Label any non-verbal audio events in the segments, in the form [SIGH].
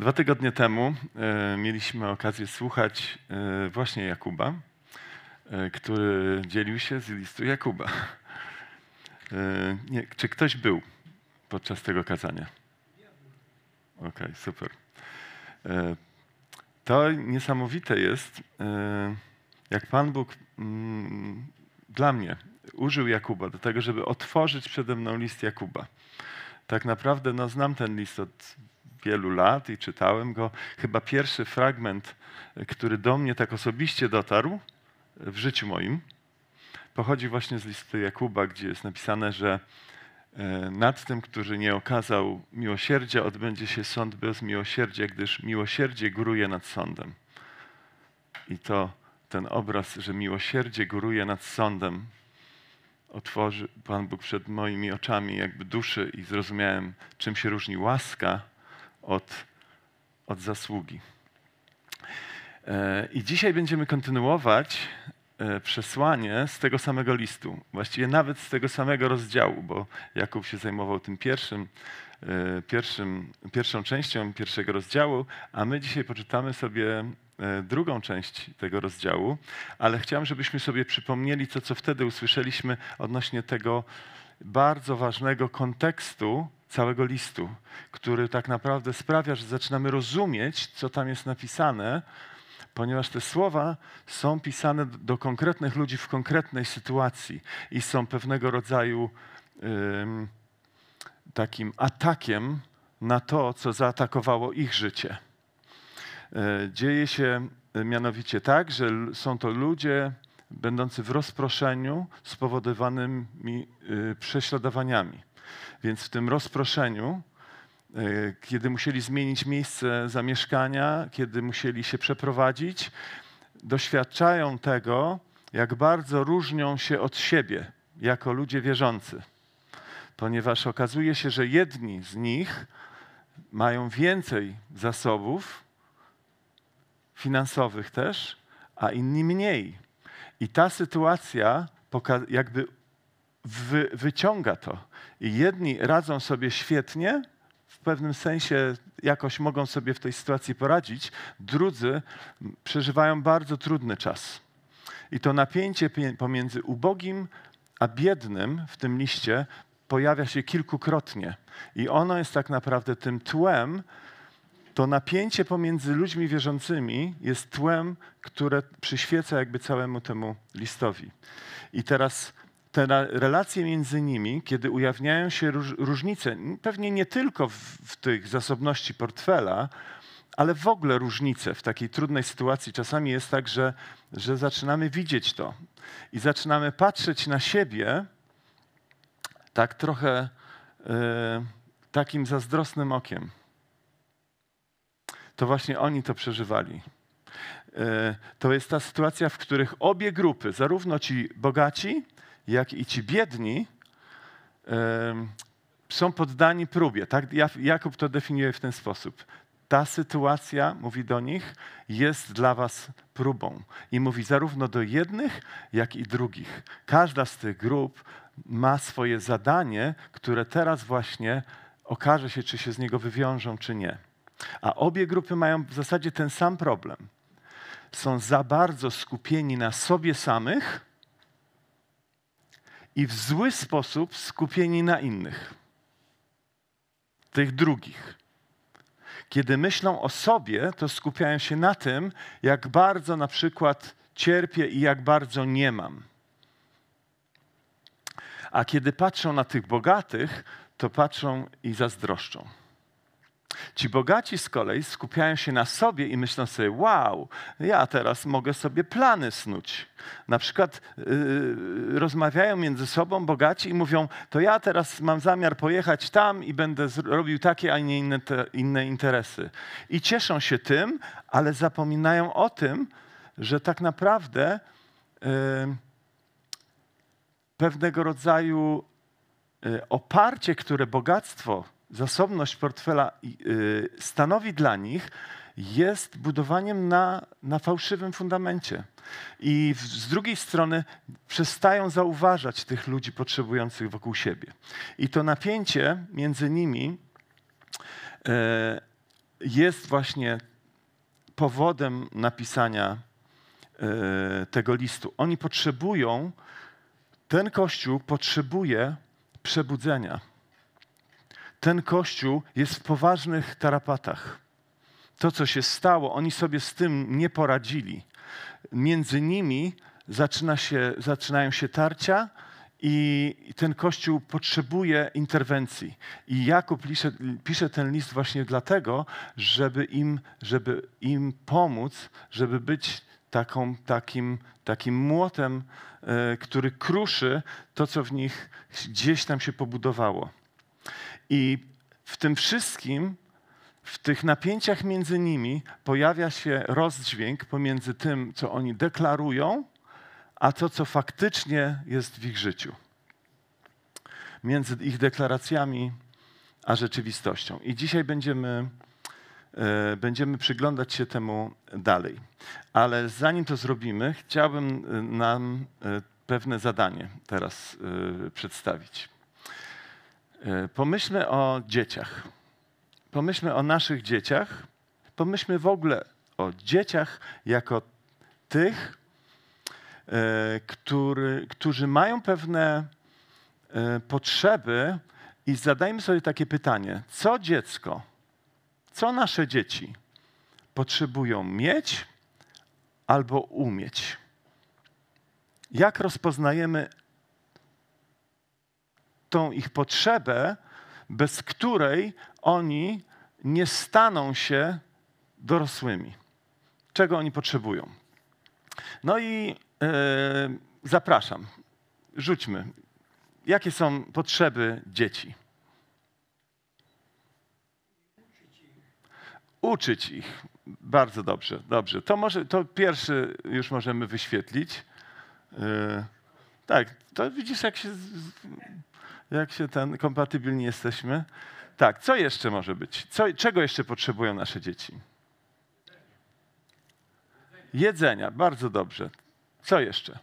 Dwa tygodnie temu e, mieliśmy okazję słuchać e, właśnie Jakuba, e, który dzielił się z listu Jakuba. Nie, czy ktoś był podczas tego kazania? Okej, super. E, to niesamowite jest, jak Pan Bóg mm, dla mnie użył Jakuba do tego, żeby otworzyć przede mną list Jakuba. Tak naprawdę no, znam ten list od wielu lat i czytałem go. Chyba pierwszy fragment, który do mnie tak osobiście dotarł w życiu moim, pochodzi właśnie z listu Jakuba, gdzie jest napisane, że e, nad tym, który nie okazał miłosierdzia, odbędzie się sąd bez miłosierdzia, gdyż miłosierdzie góruje nad sądem. I to ten obraz, że miłosierdzie góruje nad sądem, otworzy Pan Bóg przed moimi oczami jakby duszy i zrozumiałem, czym się różni łaska od, od zasługi. E, I dzisiaj będziemy kontynuować e, przesłanie z tego samego listu, właściwie nawet z tego samego rozdziału, bo Jakub się zajmował tym pierwszym, e, pierwszym, pierwszą częścią pierwszego rozdziału, a my dzisiaj poczytamy sobie drugą część tego rozdziału, ale chciałem, żebyśmy sobie przypomnieli to, co wtedy usłyszeliśmy odnośnie tego bardzo ważnego kontekstu całego listu, który tak naprawdę sprawia, że zaczynamy rozumieć, co tam jest napisane, ponieważ te słowa są pisane do konkretnych ludzi w konkretnej sytuacji i są pewnego rodzaju ym, takim atakiem na to, co zaatakowało ich życie. E, dzieje się mianowicie tak, że są to ludzie będący w rozproszeniu spowodowanymi y, prześladowaniami. Więc w tym rozproszeniu, e, kiedy musieli zmienić miejsce zamieszkania, kiedy musieli się przeprowadzić, doświadczają tego, jak bardzo różnią się od siebie jako ludzie wierzący. Ponieważ okazuje się, że jedni z nich mają więcej zasobów, finansowych też, a inni mniej. I ta sytuacja jakby wy, wyciąga to. I jedni radzą sobie świetnie, w pewnym sensie jakoś mogą sobie w tej sytuacji poradzić, drudzy przeżywają bardzo trudny czas. I to napięcie pomiędzy ubogim a biednym w tym liście pojawia się kilkukrotnie. I ono jest tak naprawdę tym tłem, to napięcie pomiędzy ludźmi wierzącymi jest tłem, które przyświeca jakby całemu temu listowi. I teraz te relacje między nimi, kiedy ujawniają się róż, różnice, pewnie nie tylko w, w tych zasobności portfela, ale w ogóle różnice w takiej trudnej sytuacji czasami jest tak, że, że zaczynamy widzieć to i zaczynamy patrzeć na siebie tak trochę y, takim zazdrosnym okiem. To właśnie oni to przeżywali. Y, to jest ta sytuacja, w których obie grupy, zarówno ci bogaci, jak i ci biedni są poddani próbie. Tak? Jakub to definiuje w ten sposób. Ta sytuacja, mówi do nich, jest dla was próbą. I mówi zarówno do jednych, jak i drugich. Każda z tych grup ma swoje zadanie, które teraz właśnie okaże się, czy się z niego wywiążą, czy nie. A obie grupy mają w zasadzie ten sam problem. Są za bardzo skupieni na sobie samych, i w zły sposób skupieni na innych, tych drugich. Kiedy myślą o sobie, to skupiają się na tym, jak bardzo na przykład cierpię i jak bardzo nie mam. A kiedy patrzą na tych bogatych, to patrzą i zazdroszczą. Ci bogaci z kolei skupiają się na sobie i myślą sobie, wow, ja teraz mogę sobie plany snuć. Na przykład yy, rozmawiają między sobą bogaci i mówią, to ja teraz mam zamiar pojechać tam i będę robił takie, a nie inne, te, inne interesy. I cieszą się tym, ale zapominają o tym, że tak naprawdę yy, pewnego rodzaju yy, oparcie, które bogactwo zasobność portfela y, stanowi dla nich, jest budowaniem na, na fałszywym fundamencie. I z drugiej strony przestają zauważać tych ludzi potrzebujących wokół siebie. I to napięcie między nimi e, jest właśnie powodem napisania e, tego listu. Oni potrzebują, ten Kościół potrzebuje przebudzenia. Ten Kościół jest w poważnych tarapatach. To, co się stało, oni sobie z tym nie poradzili. Między nimi zaczyna się, zaczynają się tarcia, i ten kościół potrzebuje interwencji. I Jakub pisze, pisze, ten list właśnie dlatego, żeby im, żeby im pomóc, żeby być taką, takim, takim młotem, e, który kruszy to, co w nich gdzieś tam się pobudowało. I w tym wszystkim, w tych napięciach między nimi pojawia się rozdźwięk pomiędzy tym, co oni deklarują, a to, co faktycznie jest w ich życiu. Między ich deklaracjami a rzeczywistością. I dzisiaj będziemy, e, będziemy przyglądać się temu dalej. Ale zanim to zrobimy, chciałbym e, nam e, pewne zadanie teraz przedstawić. Pomyślmy o dzieciach. Pomyślmy o naszych dzieciach. Pomyślmy w ogóle o dzieciach jako tych, E, który, którzy mają pewne e, potrzeby i zadajmy sobie takie pytanie, co dziecko, co nasze dzieci potrzebują mieć albo umieć? Jak rozpoznajemy tą ich potrzebę, bez której oni nie staną się dorosłymi? Czego oni potrzebują? No i Yy, zapraszam, rzućmy. Jakie są potrzeby dzieci? Uczyć ich. Bardzo dobrze, dobrze. To, może, to pierwszy już możemy wyświetlić. Yy, tak, to widzisz, jak się, jak się ten kompatybilni jesteśmy. Tak, co jeszcze może być? Co, czego jeszcze potrzebują nasze dzieci? Jedzenia, bardzo dobrze. Co jeszcze?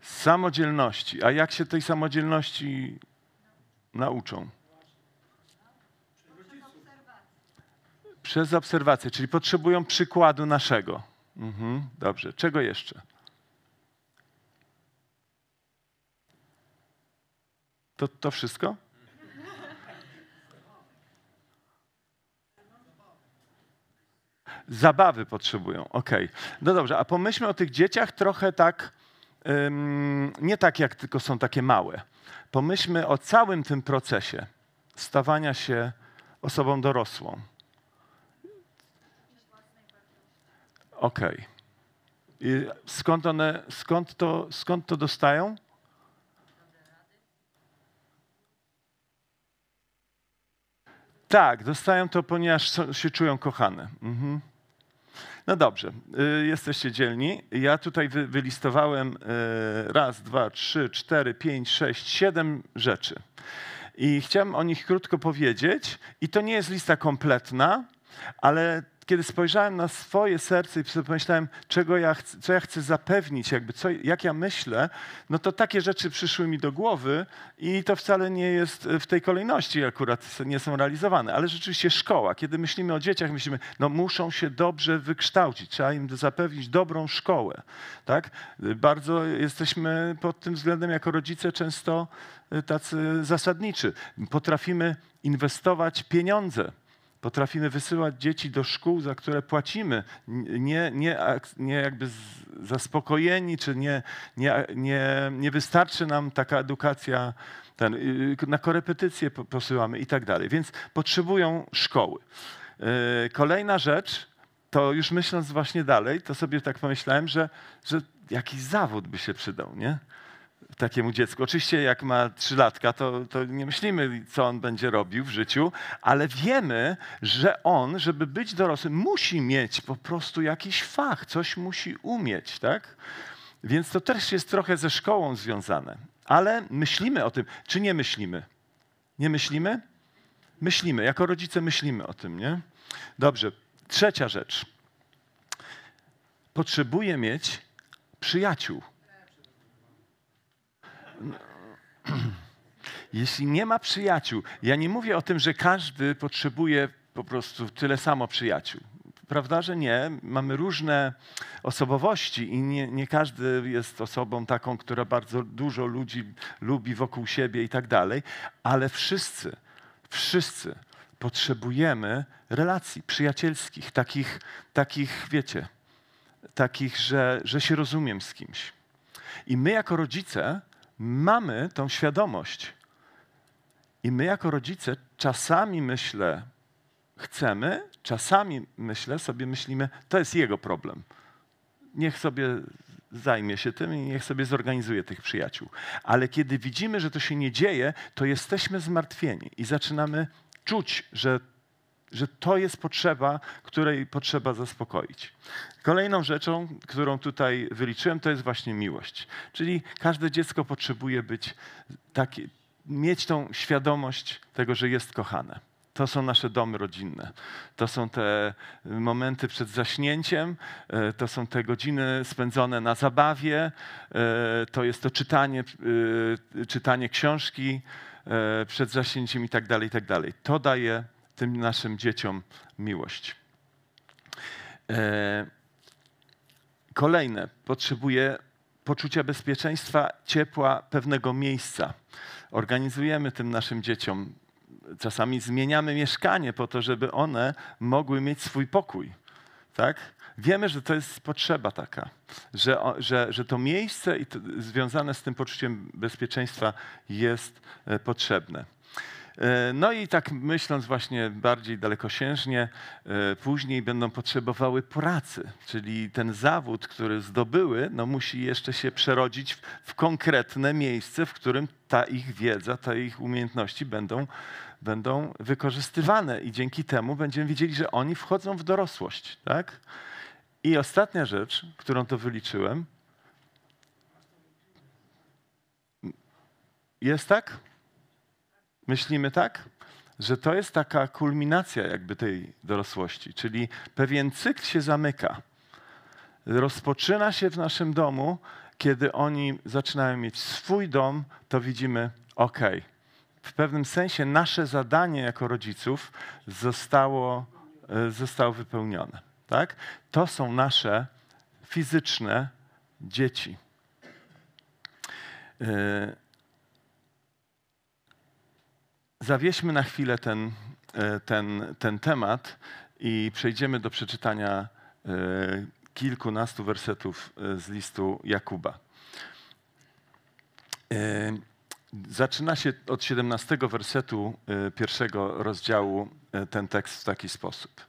Samodzielności. A jak się tej samodzielności nauczą? Przez obserwację, czyli potrzebują przykładu naszego. Mhm, dobrze. Czego jeszcze? To, to wszystko? Zabawy potrzebują, okej. Okay. No dobrze, a pomyślmy o tych dzieciach trochę tak, um, nie tak jak tylko są takie małe. Pomyślmy o całym tym procesie stawania się osobą dorosłą. Okej. Okay. skąd one, skąd to, skąd to dostają? Tak, dostają to, ponieważ się czują kochane. Mhm. No dobrze, y, jesteście dzielni. Ja tutaj wy, wylistowałem y, raz, dwa, trzy, cztery, pięć, sześć, siedem rzeczy. I chciałem o nich krótko powiedzieć. I to nie jest lista kompletna, ale kiedy spojrzałem na swoje serce i sobie pomyślałem, czego ja chcę, co ja chcę zapewnić, jakby co, jak ja myślę, no to takie rzeczy przyszły mi do głowy i to wcale nie jest w tej kolejności akurat nie są realizowane, ale rzeczywiście szkoła. Kiedy myślimy o dzieciach, myślimy, no muszą się dobrze wykształcić, trzeba im zapewnić dobrą szkołę. Tak? Bardzo jesteśmy pod tym względem jako rodzice często tacy zasadniczy. Potrafimy inwestować pieniądze Potrafimy wysyłać dzieci do szkół, za które płacimy, nie, nie, nie jakby zaspokojeni, czy nie, nie, nie, nie wystarczy nam taka edukacja, ten, y, na korepetycje posyłamy i tak dalej. Więc potrzebują szkoły. Y, kolejna rzecz, to już myśląc właśnie dalej, to sobie tak pomyślałem, że, że jakiś zawód by się przydał, nie? Takiemu dziecku. Oczywiście jak ma trzylatka, to, to nie myślimy, co on będzie robił w życiu, ale wiemy, że on, żeby być dorosłym, musi mieć po prostu jakiś fach, coś musi umieć, tak? Więc to też jest trochę ze szkołą związane. Ale myślimy o tym, czy nie myślimy? Nie myślimy? Myślimy. Jako rodzice myślimy o tym, nie? Dobrze. Trzecia rzecz. Potrzebuję mieć przyjaciół. [CLEARS THROAT] Jeśli nie ma przyjaciół, ja nie mówię o tym, że każdy potrzebuje po prostu tyle samo przyjaciół. Prawda, że nie? Mamy różne osobowości i nie, nie każdy jest osobą taką, która bardzo dużo ludzi lubi wokół siebie i tak dalej, ale wszyscy, wszyscy potrzebujemy relacji przyjacielskich, takich, takich wiecie, takich, że, że się rozumiem z kimś. I my jako rodzice mamy tą świadomość. I my jako rodzice czasami myślę, chcemy, czasami myślę, sobie myślimy, to jest jego problem. Niech sobie zajmie się tym i niech sobie zorganizuje tych przyjaciół. Ale kiedy widzimy, że to się nie dzieje, to jesteśmy zmartwieni i zaczynamy czuć, że, że to jest potrzeba, której potrzeba zaspokoić. Kolejną rzeczą, którą tutaj wyliczyłem, to jest właśnie miłość. Czyli każde dziecko potrzebuje być takie, mieć tą świadomość tego, że jest kochane. To są nasze domy rodzinne. To są te momenty przed zaśnięciem, e, to są te godziny spędzone na zabawie, e, to jest to czytanie, czytanie książki przed zaśnięciem i tak dalej, i tak dalej. To daje tym naszym dzieciom miłość. Kolejne, potrzebuje poczucia bezpieczeństwa, ciepła, pewnego miejsca. Organizujemy tym naszym dzieciom czasami zmieniamy mieszkanie po to, żeby one mogły mieć swój pokój. Tak? Wiemy, że to jest potrzeba taka, że, że, że to miejsce i to, związane z tym poczuciem bezpieczeństwa jest e, potrzebne. E, no i tak myśląc właśnie bardziej dalekosiężnie, e, później będą potrzebowały pracy, czyli ten zawód, który zdobyły, no musi jeszcze się przerodzić w, konkretne miejsce, w którym ta ich wiedza, te ich umiejętności będą będą wykorzystywane i dzięki temu będziemy widzieli, że oni wchodzą w dorosłość. Tak? I ostatnia rzecz, którą to wyliczyłem, jest tak? Myślimy tak? Że to jest taka kulminacja jakby tej dorosłości, czyli pewien cykl się zamyka. Rozpoczyna się w naszym domu, kiedy oni zaczynają mieć swój dom, to widzimy, ok, w pewnym sensie nasze zadanie jako rodziców zostało, e, zostało wypełnione. Tak? To są nasze fizyczne dzieci. E, zawieźmy na chwilę ten, e, ten, ten temat i przejdziemy do przeczytania kilkunastu wersetów z listu Jakuba. Zaczyna się od 17 wersetu pierwszego rozdziału ten tekst w taki sposób.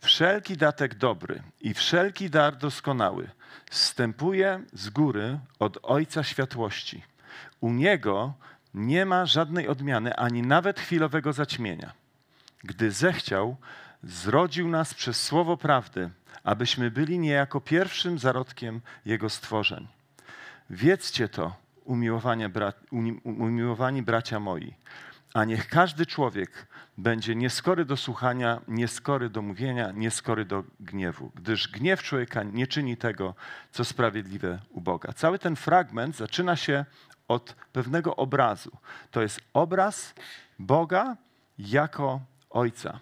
Wszelki datek dobry i wszelki dar doskonały wstępuje z góry od Ojca Światłości. U Niego nie ma żadnej odmiany, ani nawet chwilowego zaćmienia. Gdy zechciał, zrodził nas przez słowo prawdy, abyśmy byli niejako pierwszym zarodkiem Jego stworzeń. Wiedzcie to, bra umiłowani bracia moi, a niech każdy człowiek będzie nieskory do słuchania, nieskory do mówienia, nieskory do gniewu, gdyż gniew człowieka nie czyni tego, co sprawiedliwe u Boga. Cały ten fragment zaczyna się od pewnego obrazu. To jest obraz Boga jako Ojca.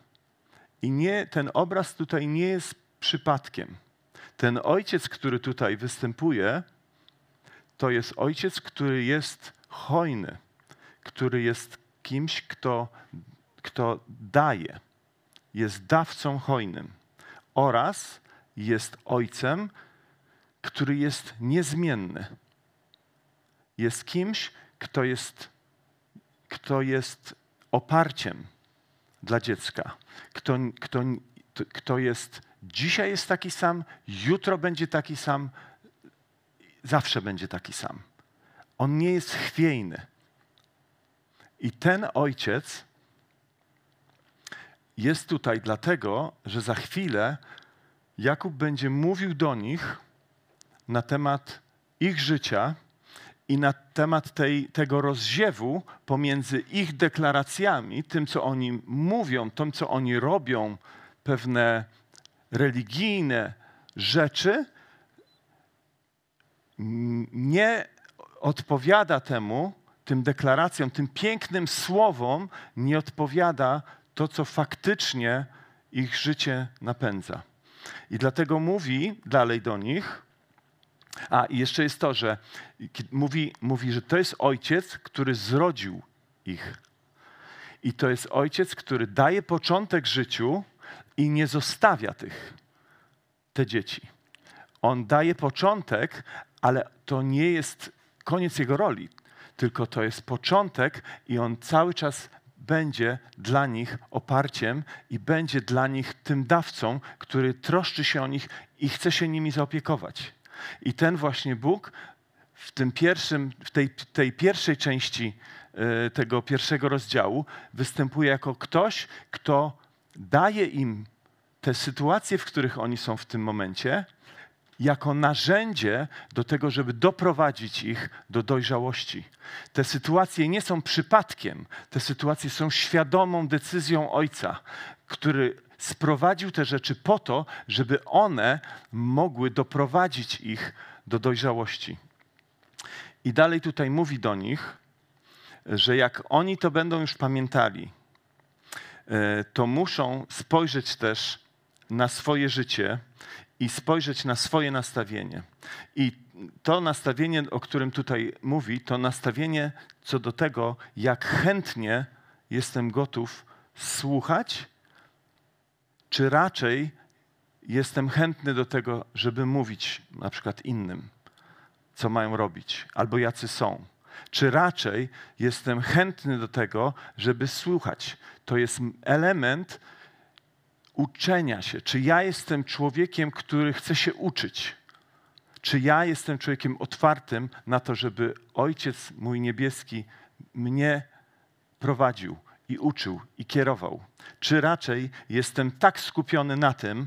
I nie, ten obraz tutaj nie jest przypadkiem. Ten ojciec, który tutaj występuje, to jest ojciec, który jest hojny, który jest kimś, kto, kto daje, jest dawcą hojnym oraz jest ojcem, który jest niezmienny. Jest kimś, kto jest, kto jest oparciem dla dziecka, kto, kto, kto jest dzisiaj jest taki sam, jutro będzie taki sam, zawsze będzie taki sam. On nie jest chwiejny. I ten ojciec jest tutaj dlatego, że za chwilę Jakub będzie mówił do nich na temat ich życia i na temat tej, tego rozziewu pomiędzy ich deklaracjami, tym, co oni mówią, tym, co oni robią, pewne religijne rzeczy, nie odpowiada temu, tym deklaracjom, tym pięknym słowom, nie odpowiada to, co faktycznie ich życie napędza. I dlatego mówi dalej do nich, a i jeszcze jest to, że mówi, mówi, że to jest ojciec, który zrodził ich. I to jest ojciec, który daje początek życiu i nie zostawia tych, te dzieci. On daje początek, ale to nie jest koniec jego roli, tylko to jest początek i on cały czas będzie dla nich oparciem i będzie dla nich tym dawcą, który troszczy się o nich i chce się nimi zaopiekować. I ten właśnie Bóg w, tym pierwszym, w tej, tej pierwszej części y, tego pierwszego rozdziału występuje jako ktoś, kto daje im te sytuacje, w których oni są w tym momencie, jako narzędzie do tego, żeby doprowadzić ich do dojrzałości. Te sytuacje nie są przypadkiem, te sytuacje są świadomą decyzją Ojca, który sprowadził te rzeczy po to, żeby one mogły doprowadzić ich do dojrzałości. I dalej tutaj mówi do nich, że jak oni to będą już pamiętali, e, to muszą spojrzeć też na swoje życie i spojrzeć na swoje nastawienie. I to nastawienie, o którym tutaj mówi, to nastawienie co do tego, jak chętnie jestem gotów słuchać, czy raczej jestem chętny do tego, żeby mówić na przykład innym, co mają robić, albo jacy są. Czy raczej jestem chętny do tego, żeby słuchać. To jest element, uczenia się. Czy ja jestem człowiekiem, który chce się uczyć? Czy ja jestem człowiekiem otwartym na to, żeby Ojciec mój niebieski mnie prowadził i uczył i kierował? Czy raczej jestem tak skupiony na tym,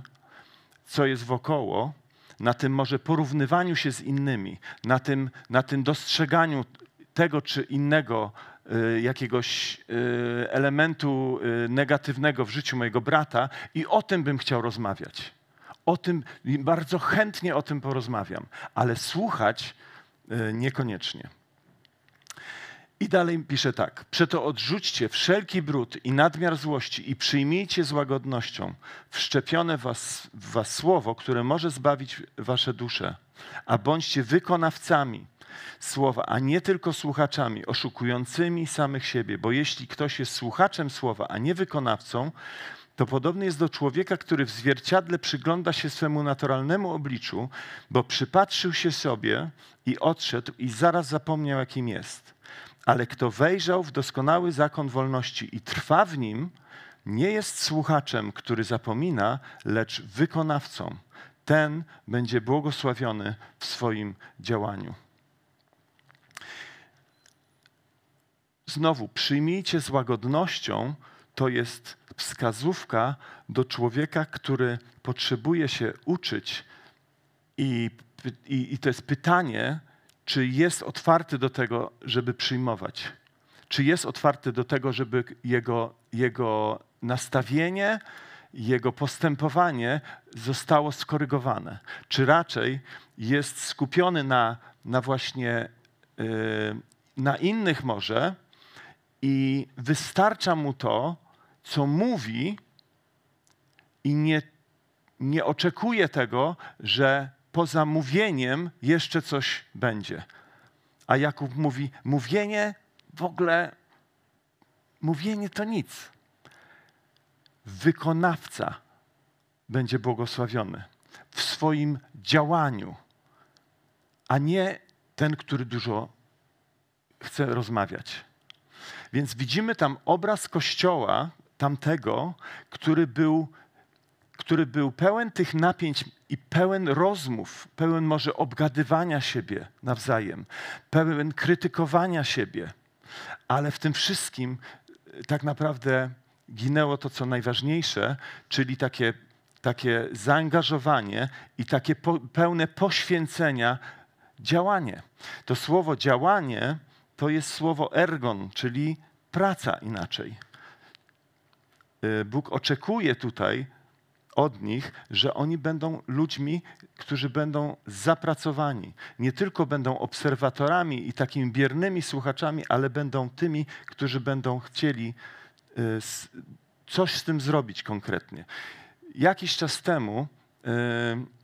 co jest wokoło, na tym może porównywaniu się z innymi, na tym, na tym dostrzeganiu tego czy innego Y, jakiegoś y, elementu y, negatywnego w życiu mojego brata i o tym bym chciał rozmawiać. O tym, bardzo chętnie o tym porozmawiam, ale słuchać niekoniecznie. I dalej pisze tak: Przeto odrzućcie wszelki brud i nadmiar złości i przyjmijcie z łagodnością wszczepione w was, w was słowo, które może zbawić wasze dusze, a bądźcie wykonawcami słowa, a nie tylko słuchaczami, oszukującymi samych siebie. Bo jeśli ktoś jest słuchaczem słowa, a nie wykonawcą, to podobny jest do człowieka, który w zwierciadle przygląda się swemu naturalnemu obliczu, bo przypatrzył się sobie i odszedł i zaraz zapomniał, jakim jest. Ale kto wejrzał w doskonały zakon wolności i trwa w nim, nie jest słuchaczem, który zapomina, lecz wykonawcą. Ten będzie błogosławiony w swoim działaniu. Znowu, przyjmijcie z łagodnością, to jest wskazówka do człowieka, który potrzebuje się uczyć, i, i, i to jest pytanie, czy jest otwarty do tego, żeby przyjmować. Czy jest otwarty do tego, żeby jego, jego nastawienie, jego postępowanie zostało skorygowane? Czy raczej jest skupiony na, na właśnie yy, na innych może, i wystarcza mu to, co mówi, i nie, nie oczekuje tego, że poza mówieniem jeszcze coś będzie. A Jakub mówi: Mówienie w ogóle, mówienie to nic. Wykonawca będzie błogosławiony w swoim działaniu, a nie ten, który dużo chce rozmawiać. Więc widzimy tam obraz kościoła tamtego, który był, który był pełen tych napięć i pełen rozmów, pełen może obgadywania siebie nawzajem, pełen krytykowania siebie. Ale w tym wszystkim e, tak naprawdę ginęło to, co najważniejsze, czyli takie, takie zaangażowanie i takie po, pełne poświęcenia działanie. To słowo działanie to jest słowo ergon, czyli praca inaczej. Y, Bóg oczekuje tutaj od nich, że oni będą ludźmi, którzy będą zapracowani. Nie tylko będą obserwatorami i takimi biernymi słuchaczami, ale będą tymi, którzy będą chcieli y, coś z tym zrobić konkretnie. Jakiś czas temu yy,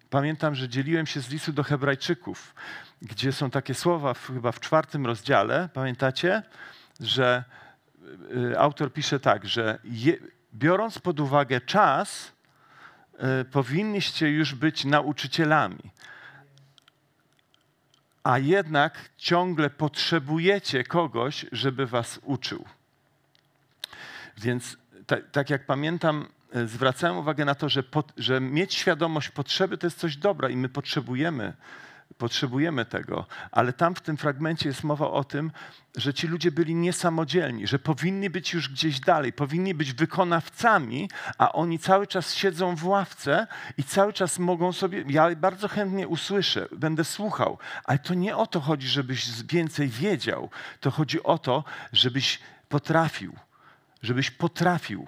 pamiętam, że dzieliłem się z listu do Hebrajczyków, gdzie są takie słowa chyba w czwartym rozdziale, pamiętacie, że yy, autor pisze tak, że je, biorąc pod uwagę czas, powinniście już być nauczycielami a jednak ciągle potrzebujecie kogoś, żeby was uczył. Więc tak jak pamiętam, e, zwracałem uwagę na to, że, że mieć świadomość potrzeby to jest coś dobra i my potrzebujemy Potrzebujemy tego, ale tam w tym fragmencie jest mowa o tym, że ci ludzie byli niesamodzielni, że powinni być już gdzieś dalej, powinni być wykonawcami, a oni cały czas siedzą w ławce i cały czas mogą sobie. Ja bardzo chętnie usłyszę, będę słuchał, ale to nie o to chodzi, żebyś więcej wiedział. To chodzi o to, żebyś potrafił, żebyś potrafił.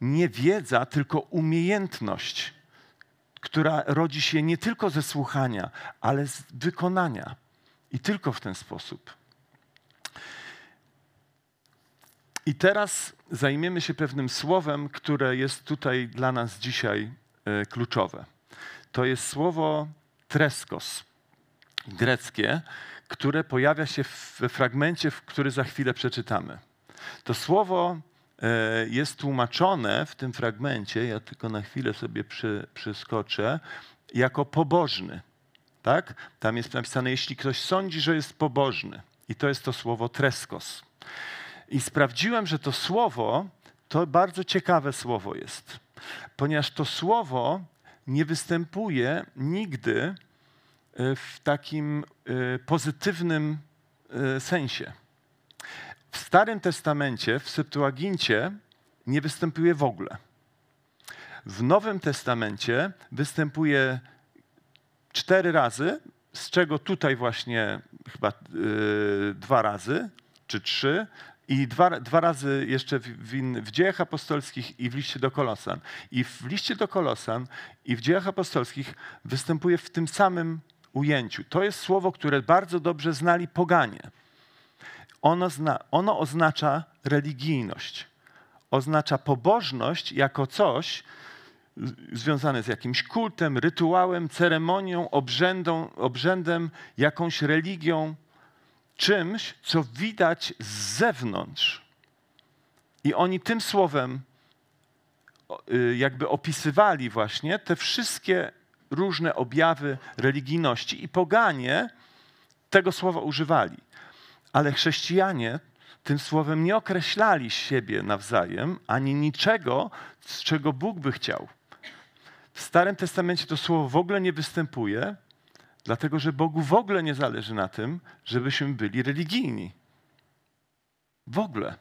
Nie wiedza, tylko umiejętność która rodzi się nie tylko ze słuchania, ale z wykonania. I tylko w ten sposób. I teraz zajmiemy się pewnym słowem, które jest tutaj dla nas dzisiaj e, kluczowe. To jest słowo treskos, greckie, które pojawia się w fragmencie, który za chwilę przeczytamy. To słowo jest tłumaczone w tym fragmencie, ja tylko na chwilę sobie przy, przyskoczę, jako pobożny. Tak? Tam jest napisane, jeśli ktoś sądzi, że jest pobożny. I to jest to słowo treskos. I sprawdziłem, że to słowo to bardzo ciekawe słowo jest, ponieważ to słowo nie występuje nigdy e, w takim e, pozytywnym sensie. W Starym Testamencie, w Septuagincie nie występuje w ogóle. W Nowym Testamencie występuje cztery razy, z czego tutaj właśnie chyba yy, dwa razy, czy trzy, i dwa, dwa razy jeszcze w, w, w, dziejach apostolskich i w liście do Kolosan. I w liście do Kolosan i w dziejach apostolskich występuje w tym samym ujęciu. To jest słowo, które bardzo dobrze znali poganie ono, zna, ono oznacza religijność. Oznacza pobożność jako coś związane z jakimś kultem, rytuałem, ceremonią, obrzędą, obrzędem, jakąś religią, czymś, co widać z zewnątrz. I oni tym słowem y, jakby opisywali właśnie te wszystkie różne objawy religijności i poganie tego słowa używali. Ale chrześcijanie tym słowem nie określali siebie nawzajem, ani niczego, z czego Bóg by chciał. W Starym Testamencie to słowo w ogóle nie występuje, dlatego że Bogu w ogóle nie zależy na tym, żebyśmy byli religijni. W ogóle.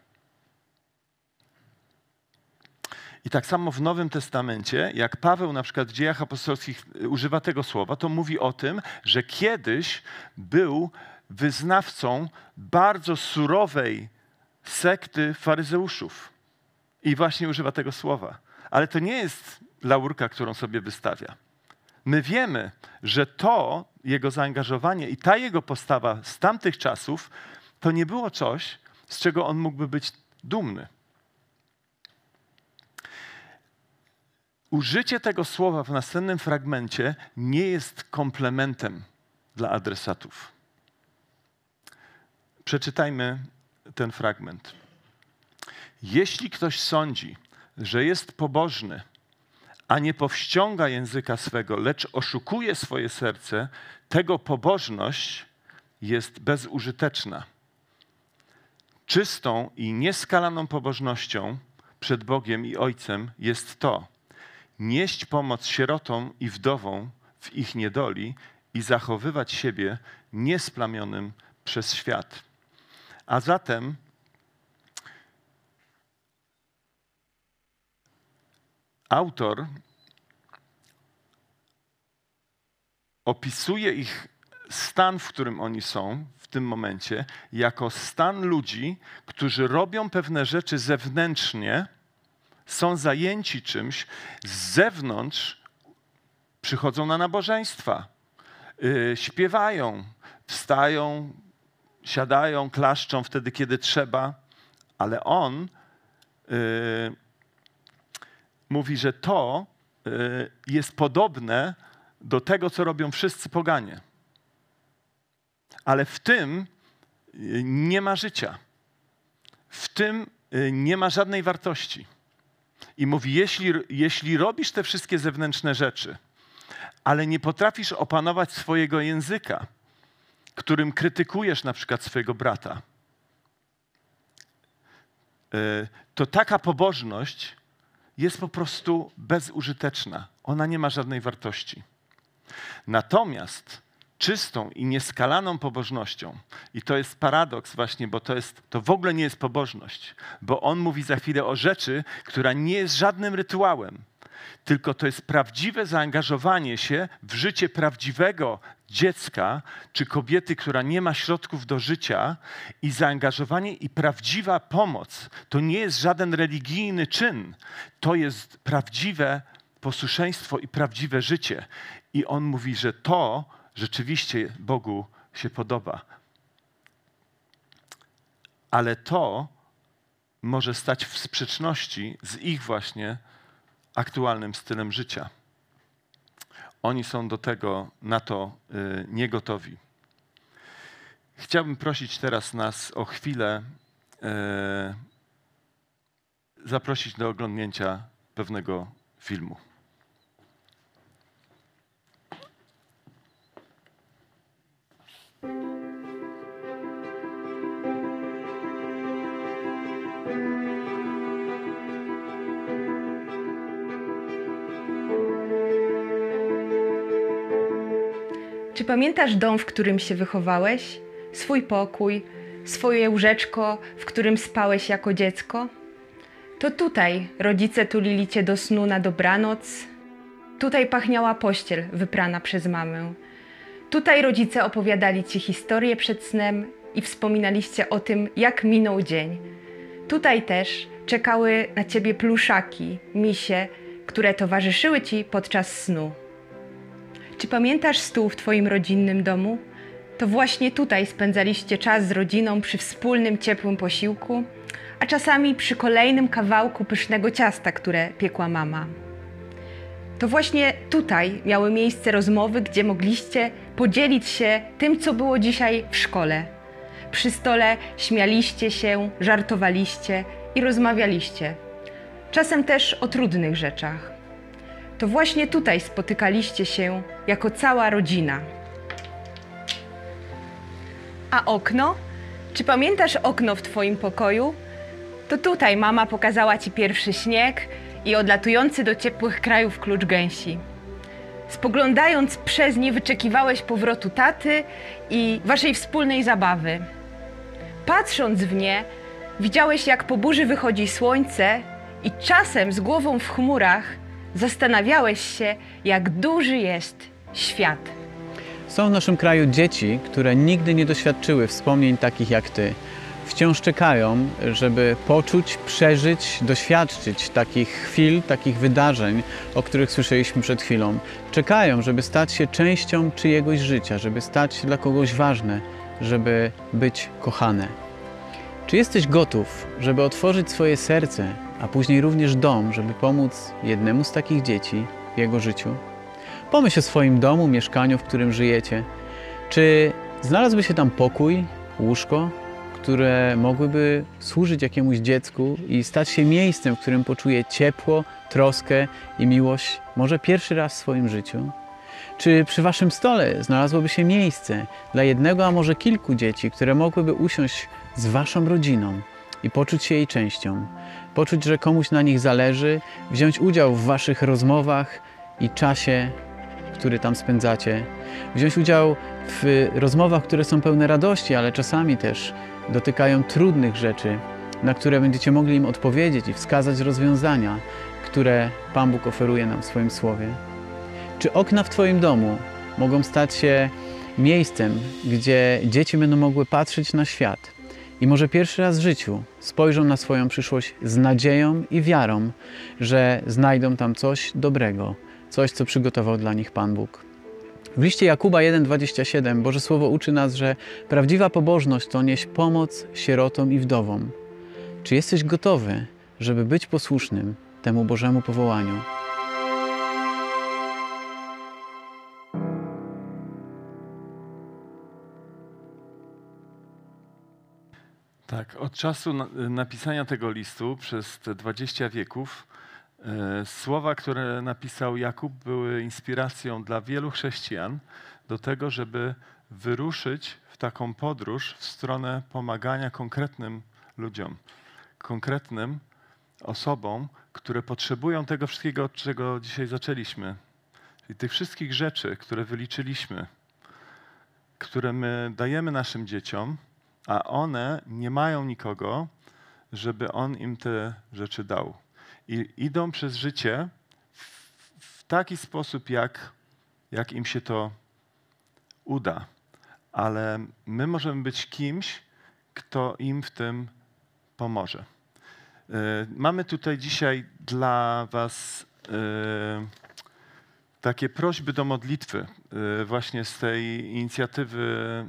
I tak samo w Nowym Testamencie, jak Paweł na przykład w dziejach apostolskich używa tego słowa, to mówi o tym, że kiedyś był wyznawcą bardzo surowej sekty faryzeuszów. I właśnie używa tego słowa. Ale to nie jest laurka, którą sobie wystawia. My wiemy, że to jego zaangażowanie i ta jego postawa z tamtych czasów to nie było coś, z czego on mógłby być dumny. Użycie tego słowa w następnym fragmencie nie jest komplementem dla adresatów. Przeczytajmy ten fragment. Jeśli ktoś sądzi, że jest pobożny, a nie powściąga języka swego, lecz oszukuje swoje serce, tego pobożność jest bezużyteczna. Czystą i nieskalaną pobożnością przed Bogiem i Ojcem jest to: nieść pomoc sierotom i wdowom w ich niedoli i zachowywać siebie niesplamionym przez świat. A zatem autor opisuje ich stan, w którym oni są w tym momencie, jako stan ludzi, którzy robią pewne rzeczy zewnętrznie, są zajęci czymś, z zewnątrz przychodzą na nabożeństwa, yy, śpiewają, wstają, siadają, klaszczą wtedy, kiedy trzeba, ale on yy, mówi, że to y, jest podobne do tego, co robią wszyscy poganie. Ale w tym y, nie ma życia. W tym y, nie ma żadnej wartości. I mówi, jeśli, jeśli robisz te wszystkie zewnętrzne rzeczy, ale nie potrafisz opanować swojego języka, którym krytykujesz na przykład swojego brata, y, to taka pobożność jest po prostu bezużyteczna. Ona nie ma żadnej wartości. Natomiast czystą i nieskalaną pobożnością, i to jest paradoks właśnie, bo to, jest, to w ogóle nie jest pobożność, bo on mówi za chwilę o rzeczy, która nie jest żadnym rytuałem, tylko to jest prawdziwe zaangażowanie się w życie prawdziwego dziecka czy kobiety, która nie ma środków do życia i zaangażowanie i prawdziwa pomoc. To nie jest żaden religijny czyn, to jest prawdziwe posłuszeństwo i prawdziwe życie. I on mówi, że to rzeczywiście Bogu się podoba. Ale to może stać w sprzeczności z ich właśnie aktualnym stylem życia. Oni są do tego, na to y, niegotowi. Chciałbym prosić teraz nas o chwilę, y, zaprosić do oglądnięcia pewnego filmu. Pamiętasz dom, w którym się wychowałeś? Swój pokój, swoje łóżeczko, w którym spałeś jako dziecko? To tutaj rodzice tulili cię do snu na dobranoc. Tutaj pachniała pościel wyprana przez mamę. Tutaj rodzice opowiadali ci historię przed snem i wspominaliście o tym, jak minął dzień. Tutaj też czekały na ciebie pluszaki, misie, które towarzyszyły ci podczas snu. Czy pamiętasz stół w Twoim rodzinnym domu? To właśnie tutaj spędzaliście czas z rodziną przy wspólnym ciepłym posiłku, a czasami przy kolejnym kawałku pysznego ciasta, które piekła mama. To właśnie tutaj miały miejsce rozmowy, gdzie mogliście podzielić się tym, co było dzisiaj w szkole. Przy stole śmialiście się, żartowaliście i rozmawialiście. Czasem też o trudnych rzeczach to właśnie tutaj spotykaliście się jako cała rodzina. A okno? Czy pamiętasz okno w Twoim pokoju? To tutaj mama pokazała Ci pierwszy śnieg i odlatujący do ciepłych krajów klucz gęsi. Spoglądając przez nie, wyczekiwałeś powrotu taty i Waszej wspólnej zabawy. Patrząc w nie, widziałeś, jak po burzy wychodzi słońce i czasem z głową w chmurach zastanawiałeś się, jak duży jest świat. Są w naszym kraju dzieci, które nigdy nie doświadczyły wspomnień takich jak ty. Wciąż czekają, żeby poczuć, przeżyć, doświadczyć takich chwil, takich wydarzeń, o których słyszeliśmy przed chwilą. Czekają, żeby stać się częścią czyjegoś życia, żeby stać się dla kogoś ważne, żeby być kochane. Czy jesteś gotów, żeby otworzyć swoje serce a później również dom, żeby pomóc jednemu z takich dzieci w jego życiu. Pomyśl o swoim domu, mieszkaniu, w którym żyjecie. Czy znalazłby się tam pokój, łóżko, które mogłyby służyć jakiemuś dziecku i stać się miejscem, w którym poczuje ciepło, troskę i miłość, może pierwszy raz w swoim życiu? Czy przy waszym stole znalazłoby się miejsce dla jednego, a może kilku dzieci, które mogłyby usiąść z waszą rodziną i poczuć się jej częścią? Poczuć, że komuś na nich zależy, wziąć udział w Waszych rozmowach i czasie, który tam spędzacie, wziąć udział w rozmowach, które są pełne radości, ale czasami też dotykają trudnych rzeczy, na które będziecie mogli im odpowiedzieć i wskazać rozwiązania, które Pan Bóg oferuje nam w swoim Słowie. Czy okna w Twoim domu mogą stać się miejscem, gdzie dzieci będą mogły patrzeć na świat, i może pierwszy raz w życiu spojrzą na swoją przyszłość z nadzieją i wiarą, że znajdą tam coś dobrego, coś, co przygotował dla nich Pan Bóg. W liście Jakuba 1,27 Boże Słowo uczy nas, że prawdziwa pobożność to nieść pomoc sierotom i wdowom. Czy jesteś gotowy, żeby być posłusznym temu Bożemu powołaniu. Tak, od czasu na, napisania tego listu przez te 20 wieków e, słowa, które napisał Jakub, były inspiracją dla wielu chrześcijan do tego, żeby wyruszyć w taką podróż w stronę pomagania konkretnym ludziom, konkretnym osobom, które potrzebują tego wszystkiego, od czego dzisiaj zaczęliśmy. I tych wszystkich rzeczy, które wyliczyliśmy, które my dajemy naszym dzieciom, a one nie mają nikogo, żeby on im te rzeczy dał. I idą przez życie w, w taki sposób, jak, jak im się to uda. Ale my możemy być kimś, kto im w tym pomoże. E, mamy tutaj dzisiaj dla Was e, takie prośby do modlitwy y, właśnie z tej inicjatywy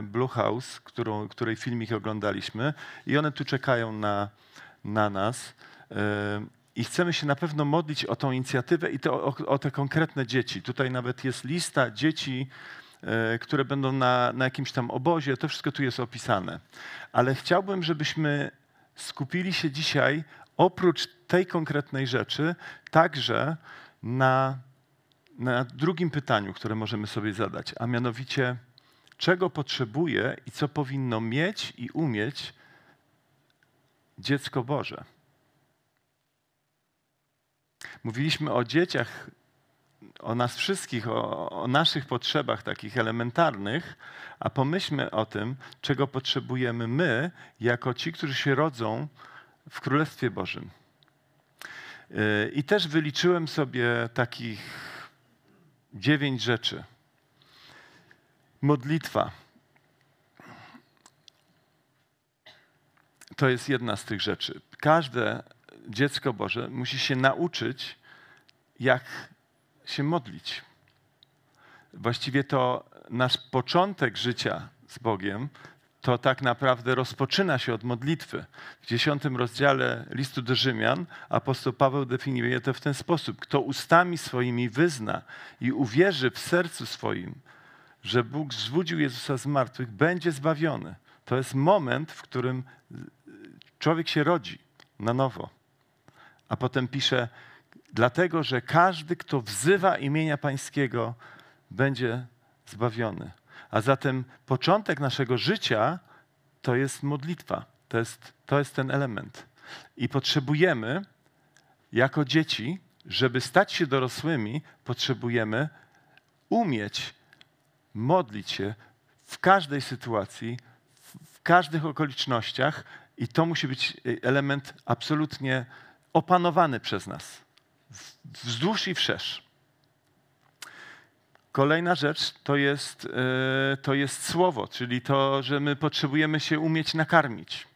y, Blue House, którą, której filmik oglądaliśmy i one tu czekają na, na nas. Y, I chcemy się na pewno modlić o tą inicjatywę i to, o, o te konkretne dzieci. Tutaj nawet jest lista dzieci, które będą na, na jakimś tam obozie. To wszystko tu jest opisane. Ale chciałbym, żebyśmy skupili się dzisiaj oprócz tej konkretnej rzeczy także na na drugim pytaniu, które możemy sobie zadać, a mianowicie, czego potrzebuje i co powinno mieć i umieć dziecko Boże. Mówiliśmy o dzieciach, o nas wszystkich, o, o, naszych potrzebach takich elementarnych, a pomyślmy o tym, czego potrzebujemy my, jako ci, którzy się rodzą w Królestwie Bożym. Yy, I też wyliczyłem sobie takich dziewięć rzeczy. Modlitwa. To jest jedna z tych rzeczy. Każde dziecko Boże musi się nauczyć, jak się modlić. Właściwie to nasz początek życia z Bogiem to tak naprawdę rozpoczyna się od modlitwy. W dziesiątym rozdziale listu do Rzymian apostoł Paweł definiuje to w ten sposób. Kto ustami swoimi wyzna i uwierzy w sercu swoim, że Bóg zbudził Jezusa z martwych, będzie zbawiony. To jest moment, w którym człowiek się rodzi na nowo. A potem pisze, dlatego, że każdy, kto wzywa imienia Pańskiego, będzie zbawiony. A zatem początek naszego życia to jest modlitwa. To jest, to jest ten element. I potrzebujemy, jako dzieci, żeby stać się dorosłymi, potrzebujemy umieć modlić się w każdej sytuacji, w każdych okolicznościach, i to musi być element absolutnie opanowany przez nas, wzdłuż i wszerz. Kolejna rzecz to jest, e, to jest słowo, czyli to, że my potrzebujemy się umieć nakarmić.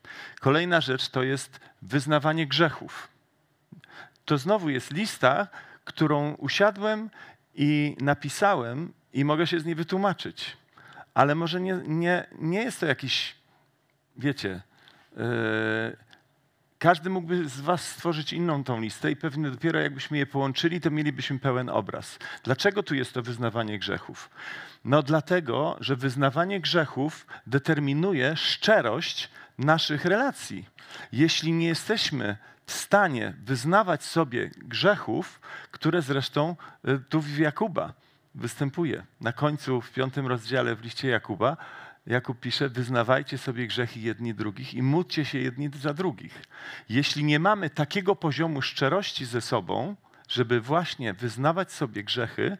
Kolejna rzecz to jest wyznawanie grzechów. To znowu jest lista, którą usiadłem i napisałem i mogę się z niej wytłumaczyć. Ale może nie, nie, nie jest to jakiś, wiecie, yy, każdy mógłby z Was stworzyć inną tą listę i pewnie dopiero jakbyśmy je połączyli, to mielibyśmy pełen obraz. Dlaczego tu jest to wyznawanie grzechów? No dlatego, że wyznawanie grzechów determinuje szczerość naszych relacji. Jeśli nie jesteśmy w stanie wyznawać sobie grzechów, które zresztą y, tu w Jakuba występuje. Na końcu w piątym rozdziale w liście Jakuba Jakub pisze, wyznawajcie sobie grzechy jedni drugich i módlcie się jedni za drugich. Jeśli nie mamy takiego poziomu szczerości ze sobą, żeby właśnie wyznawać sobie grzechy,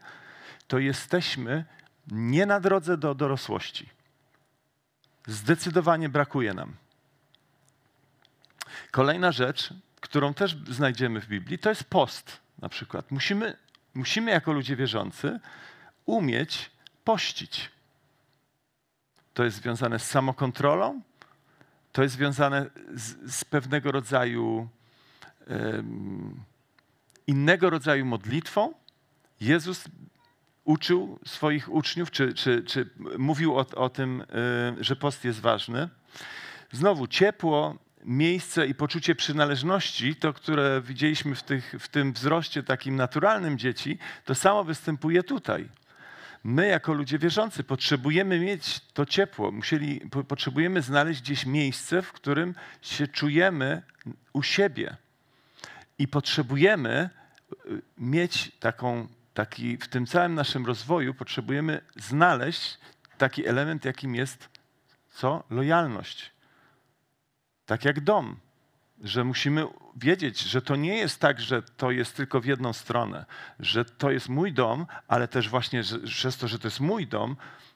to jesteśmy nie na drodze do dorosłości. Zdecydowanie brakuje nam. Kolejna rzecz, którą też znajdziemy w Biblii, to jest post na przykład. Musimy, musimy jako ludzie wierzący umieć pościć. To jest związane z samokontrolą, to jest związane z, z pewnego rodzaju um, innego rodzaju modlitwą. Jezus uczył swoich uczniów, czy, czy, czy mówił o, o tym, y, że post jest ważny. Znowu ciepło miejsce i poczucie przynależności, to które widzieliśmy w, tych, w tym wzroście takim naturalnym dzieci, to samo występuje tutaj. My, jako ludzie wierzący, potrzebujemy mieć to ciepło. Musieli, potrzebujemy znaleźć gdzieś miejsce, w którym się czujemy u siebie. I potrzebujemy y, mieć taką, taki, w tym całym naszym rozwoju, potrzebujemy znaleźć taki element, jakim jest co? Lojalność. Tak jak dom, że musimy wiedzieć, że to nie jest tak, że to jest tylko w jedną stronę, że to jest mój dom, ale też właśnie przez to, że to jest mój dom,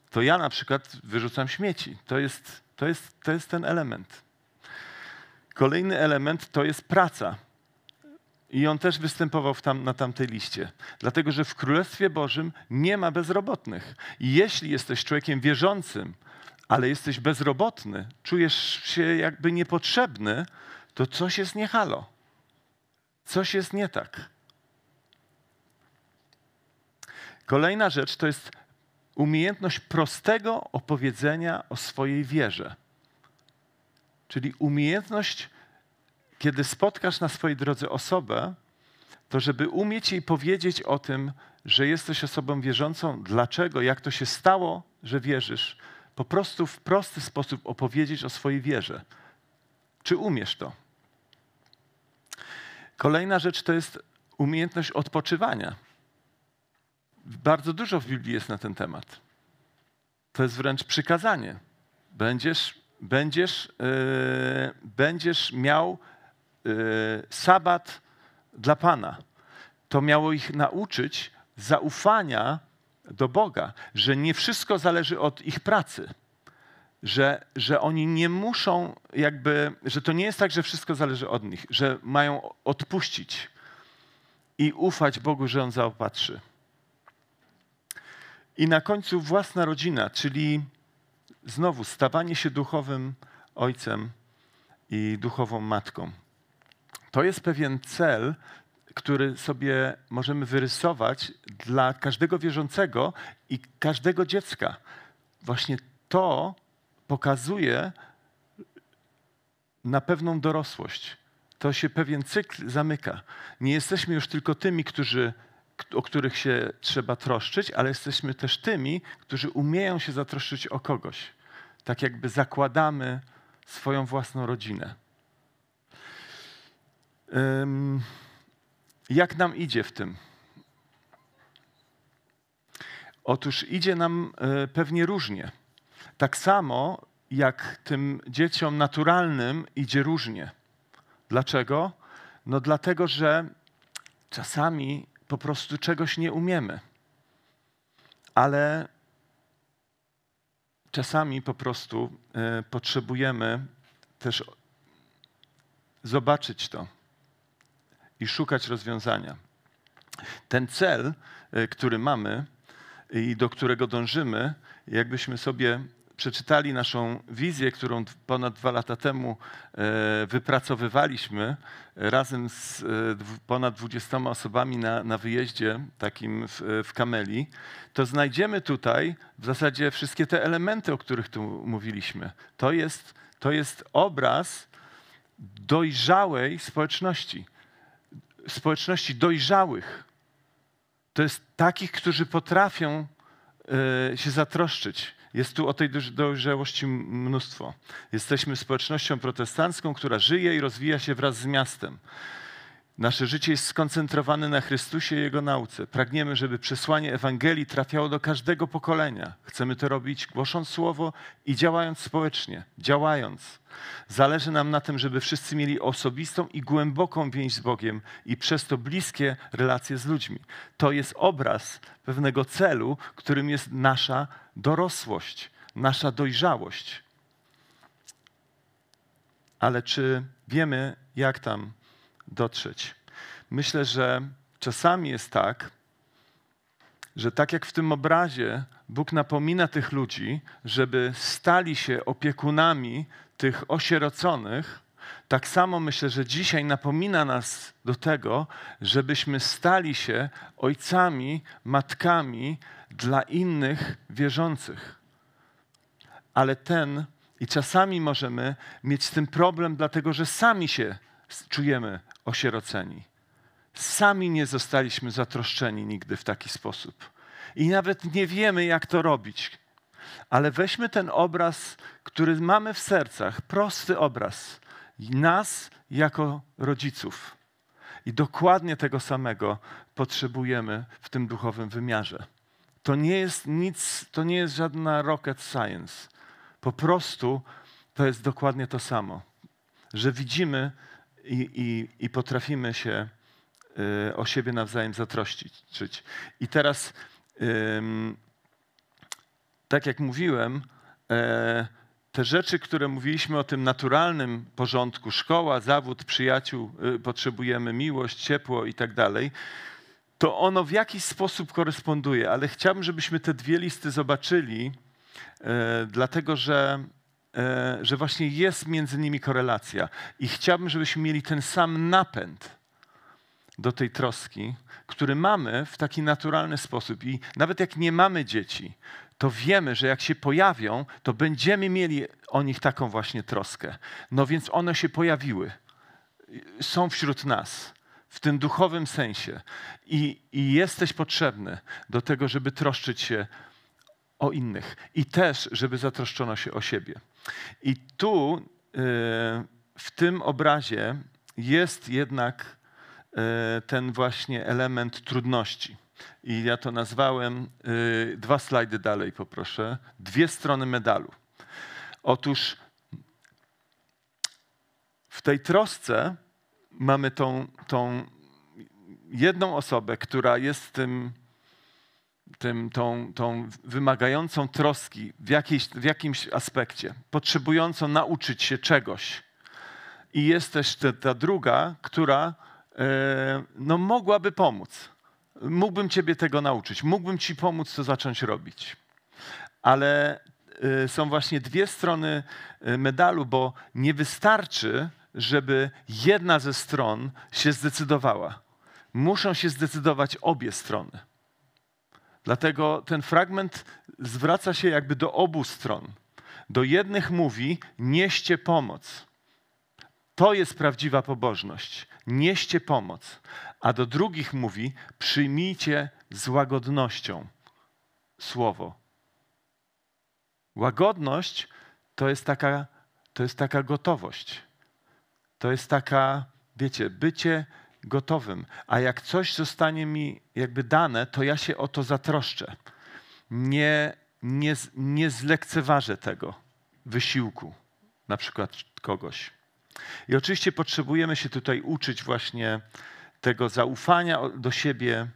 to ja na przykład wyrzucam śmieci. To jest, to jest, to jest ten element. Kolejny element to jest praca. I on też występował tam, na tamtej liście. Dlatego, że w Królestwie Bożym nie ma bezrobotnych. I jeśli jesteś człowiekiem wierzącym, ale jesteś bezrobotny, czujesz się jakby niepotrzebny, to coś jest nie halo. Coś jest nie tak. Kolejna rzecz to jest umiejętność prostego opowiedzenia o swojej wierze. Czyli umiejętność, kiedy spotkasz na swojej drodze osobę, to żeby umieć jej powiedzieć o tym, że jesteś osobą wierzącą, dlaczego, jak to się stało, że wierzysz, po prostu w prosty sposób opowiedzieć o swojej wierze. Czy umiesz to? Kolejna rzecz to jest umiejętność odpoczywania. Bardzo dużo w Biblii jest na ten temat. To jest wręcz przykazanie. Będziesz, będziesz, yy, będziesz miał yy, sabat dla Pana. To miało ich nauczyć zaufania do Boga, że nie wszystko zależy od ich pracy, że, że oni nie muszą, jakby, że to nie jest tak, że wszystko zależy od nich, że mają odpuścić i ufać Bogu, że On zaopatrzy. I na końcu własna rodzina, czyli znowu stawanie się duchowym ojcem i duchową matką. To jest pewien cel, który sobie możemy wyrysować dla każdego wierzącego i każdego dziecka. Właśnie to pokazuje na pewną dorosłość. To się pewien cykl zamyka. Nie jesteśmy już tylko tymi, którzy, o których się trzeba troszczyć, ale jesteśmy też tymi, którzy umieją się zatroszczyć o kogoś. Tak jakby zakładamy swoją własną rodzinę. Jak nam idzie w tym? Otóż idzie nam e, pewnie różnie. Tak samo jak tym dzieciom naturalnym idzie różnie. Dlaczego? No dlatego, że czasami po prostu czegoś nie umiemy. Ale czasami po prostu y, potrzebujemy też zobaczyć to i szukać rozwiązania. Ten cel, y, który mamy i do którego dążymy, jakbyśmy sobie przeczytali naszą wizję, którą ponad dwa lata temu e, wypracowywaliśmy razem z e, ponad 20 osobami na, na wyjeździe takim w, w Kameli, to znajdziemy tutaj w zasadzie wszystkie te elementy, o których tu mówiliśmy. To jest, to jest obraz dojrzałej społeczności, społeczności dojrzałych. To jest takich, którzy potrafią e, się zatroszczyć jest tu o tej dojrzałości mnóstwo. Jesteśmy społecznością protestancką, która żyje i rozwija się wraz z miastem. Nasze życie jest skoncentrowane na Chrystusie i Jego nauce. Pragniemy, żeby przesłanie Ewangelii trafiało do każdego pokolenia. Chcemy to robić głosząc Słowo i działając społecznie, działając. Zależy nam na tym, żeby wszyscy mieli osobistą i głęboką więź z Bogiem i przez to bliskie relacje z ludźmi. To jest obraz pewnego celu, którym jest nasza dorosłość, nasza dojrzałość. Ale czy wiemy, jak tam dotrzeć? Myślę, że czasami jest tak, że tak jak w tym obrazie Bóg napomina tych ludzi, żeby stali się opiekunami tych osieroconych, tak samo myślę, że dzisiaj napomina nas do tego, żebyśmy stali się ojcami, matkami dla innych wierzących. Ale ten I czasami możemy mieć z tym problem, dlatego że sami się czujemy osieroceni. Sami nie zostaliśmy zatroszczeni nigdy w taki sposób. I nawet nie wiemy, jak to robić. Ale weźmy ten obraz, który mamy w sercach, prosty obraz nas jako rodziców. I dokładnie tego samego potrzebujemy w tym duchowym wymiarze. To nie jest nic, to nie jest żadna rocket science. Po prostu to jest dokładnie to samo, że widzimy i, i, i potrafimy się y, o siebie nawzajem zatroszczyć. I teraz, ym, tak jak mówiłem, e, te rzeczy, które mówiliśmy o tym naturalnym porządku, szkoła, zawód, przyjaciół, y, potrzebujemy miłość, ciepło i tak dalej, to ono w jakiś sposób koresponduje, ale chciałbym, żebyśmy te dwie listy zobaczyli, e, dlatego że, że właśnie jest między nimi korelacja. I chciałbym, żebyśmy mieli ten sam napęd do tej troski, który mamy w taki naturalny sposób. I nawet jak nie mamy dzieci, to wiemy, że jak się pojawią, to będziemy mieli o nich taką właśnie troskę. No więc one się pojawiły. Są wśród nas w tym duchowym sensie. I, I jesteś potrzebny do tego, żeby troszczyć się o innych i też, żeby zatroszczono się o siebie. I tu y, w tym obrazie jest jednak y, ten właśnie element trudności. I ja to nazwałem, y, dwa slajdy dalej poproszę, dwie strony medalu. Otóż w tej trosce mamy tą, tą jedną osobę, która jest tym, tym, tą, tą wymagającą troski w, jakiejś, w jakimś aspekcie, potrzebującą nauczyć się czegoś. I jest też ta, ta druga, która e, no, mogłaby pomóc. Mógłbym Ciebie tego nauczyć, mógłbym Ci pomóc to zacząć robić. Ale e, są właśnie dwie strony e, medalu, bo nie wystarczy, żeby jedna ze stron się zdecydowała. Muszą się zdecydować obie strony. Dlatego ten fragment zwraca się jakby do obu stron. Do jednych mówi: nieście pomoc. To jest prawdziwa pobożność. Nieście pomoc. A do drugich mówi: przyjmijcie z łagodnością słowo. Łagodność to jest taka, to jest taka gotowość. To jest taka, wiecie, bycie gotowym. A jak coś zostanie mi jakby dane, to ja się o to zatroszczę. Nie, nie, nie zlekceważę tego wysiłku, na przykład kogoś. I oczywiście potrzebujemy się tutaj uczyć właśnie tego zaufania do siebie,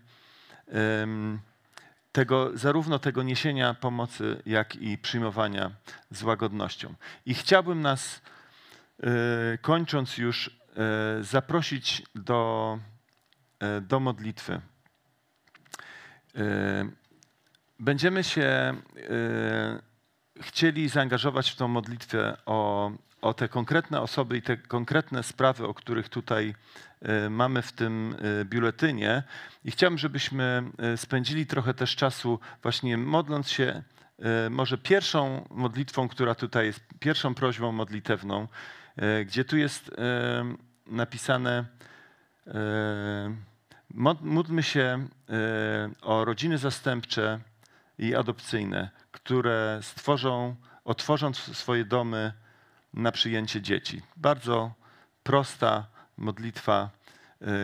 tego, zarówno tego niesienia pomocy, jak i przyjmowania z łagodnością. I chciałbym nas, e, kończąc już, zaprosić do, e, do modlitwy. Będziemy się chcieli zaangażować w tą modlitwę o, o te konkretne osoby i te konkretne sprawy, o których tutaj mamy w tym biuletynie. I chciałbym, żebyśmy spędzili trochę też czasu właśnie modląc się może pierwszą modlitwą, która tutaj jest, pierwszą prośbą modlitewną, gdzie tu jest napisane módlmy się o rodziny zastępcze i adopcyjne, które stworzą, otworzą swoje domy na przyjęcie dzieci. Bardzo prosta modlitwa.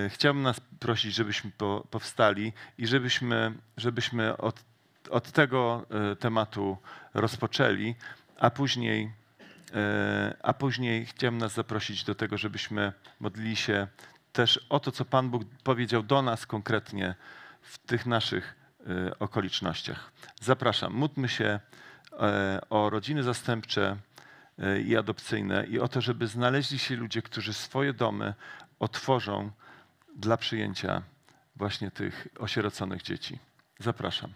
Chciałbym nas prosić, żebyśmy powstali i żebyśmy, żebyśmy od, od tego tematu rozpoczęli, a później, a później chciałem nas zaprosić do tego, żebyśmy modlili się też o to, co Pan Bóg powiedział do nas konkretnie w tych naszych okolicznościach. Zapraszam, módlmy się o rodziny zastępcze i adopcyjne i o to, żeby znaleźli się ludzie, którzy swoje domy otworzą dla przyjęcia właśnie tych osieroconych dzieci. Zapraszam.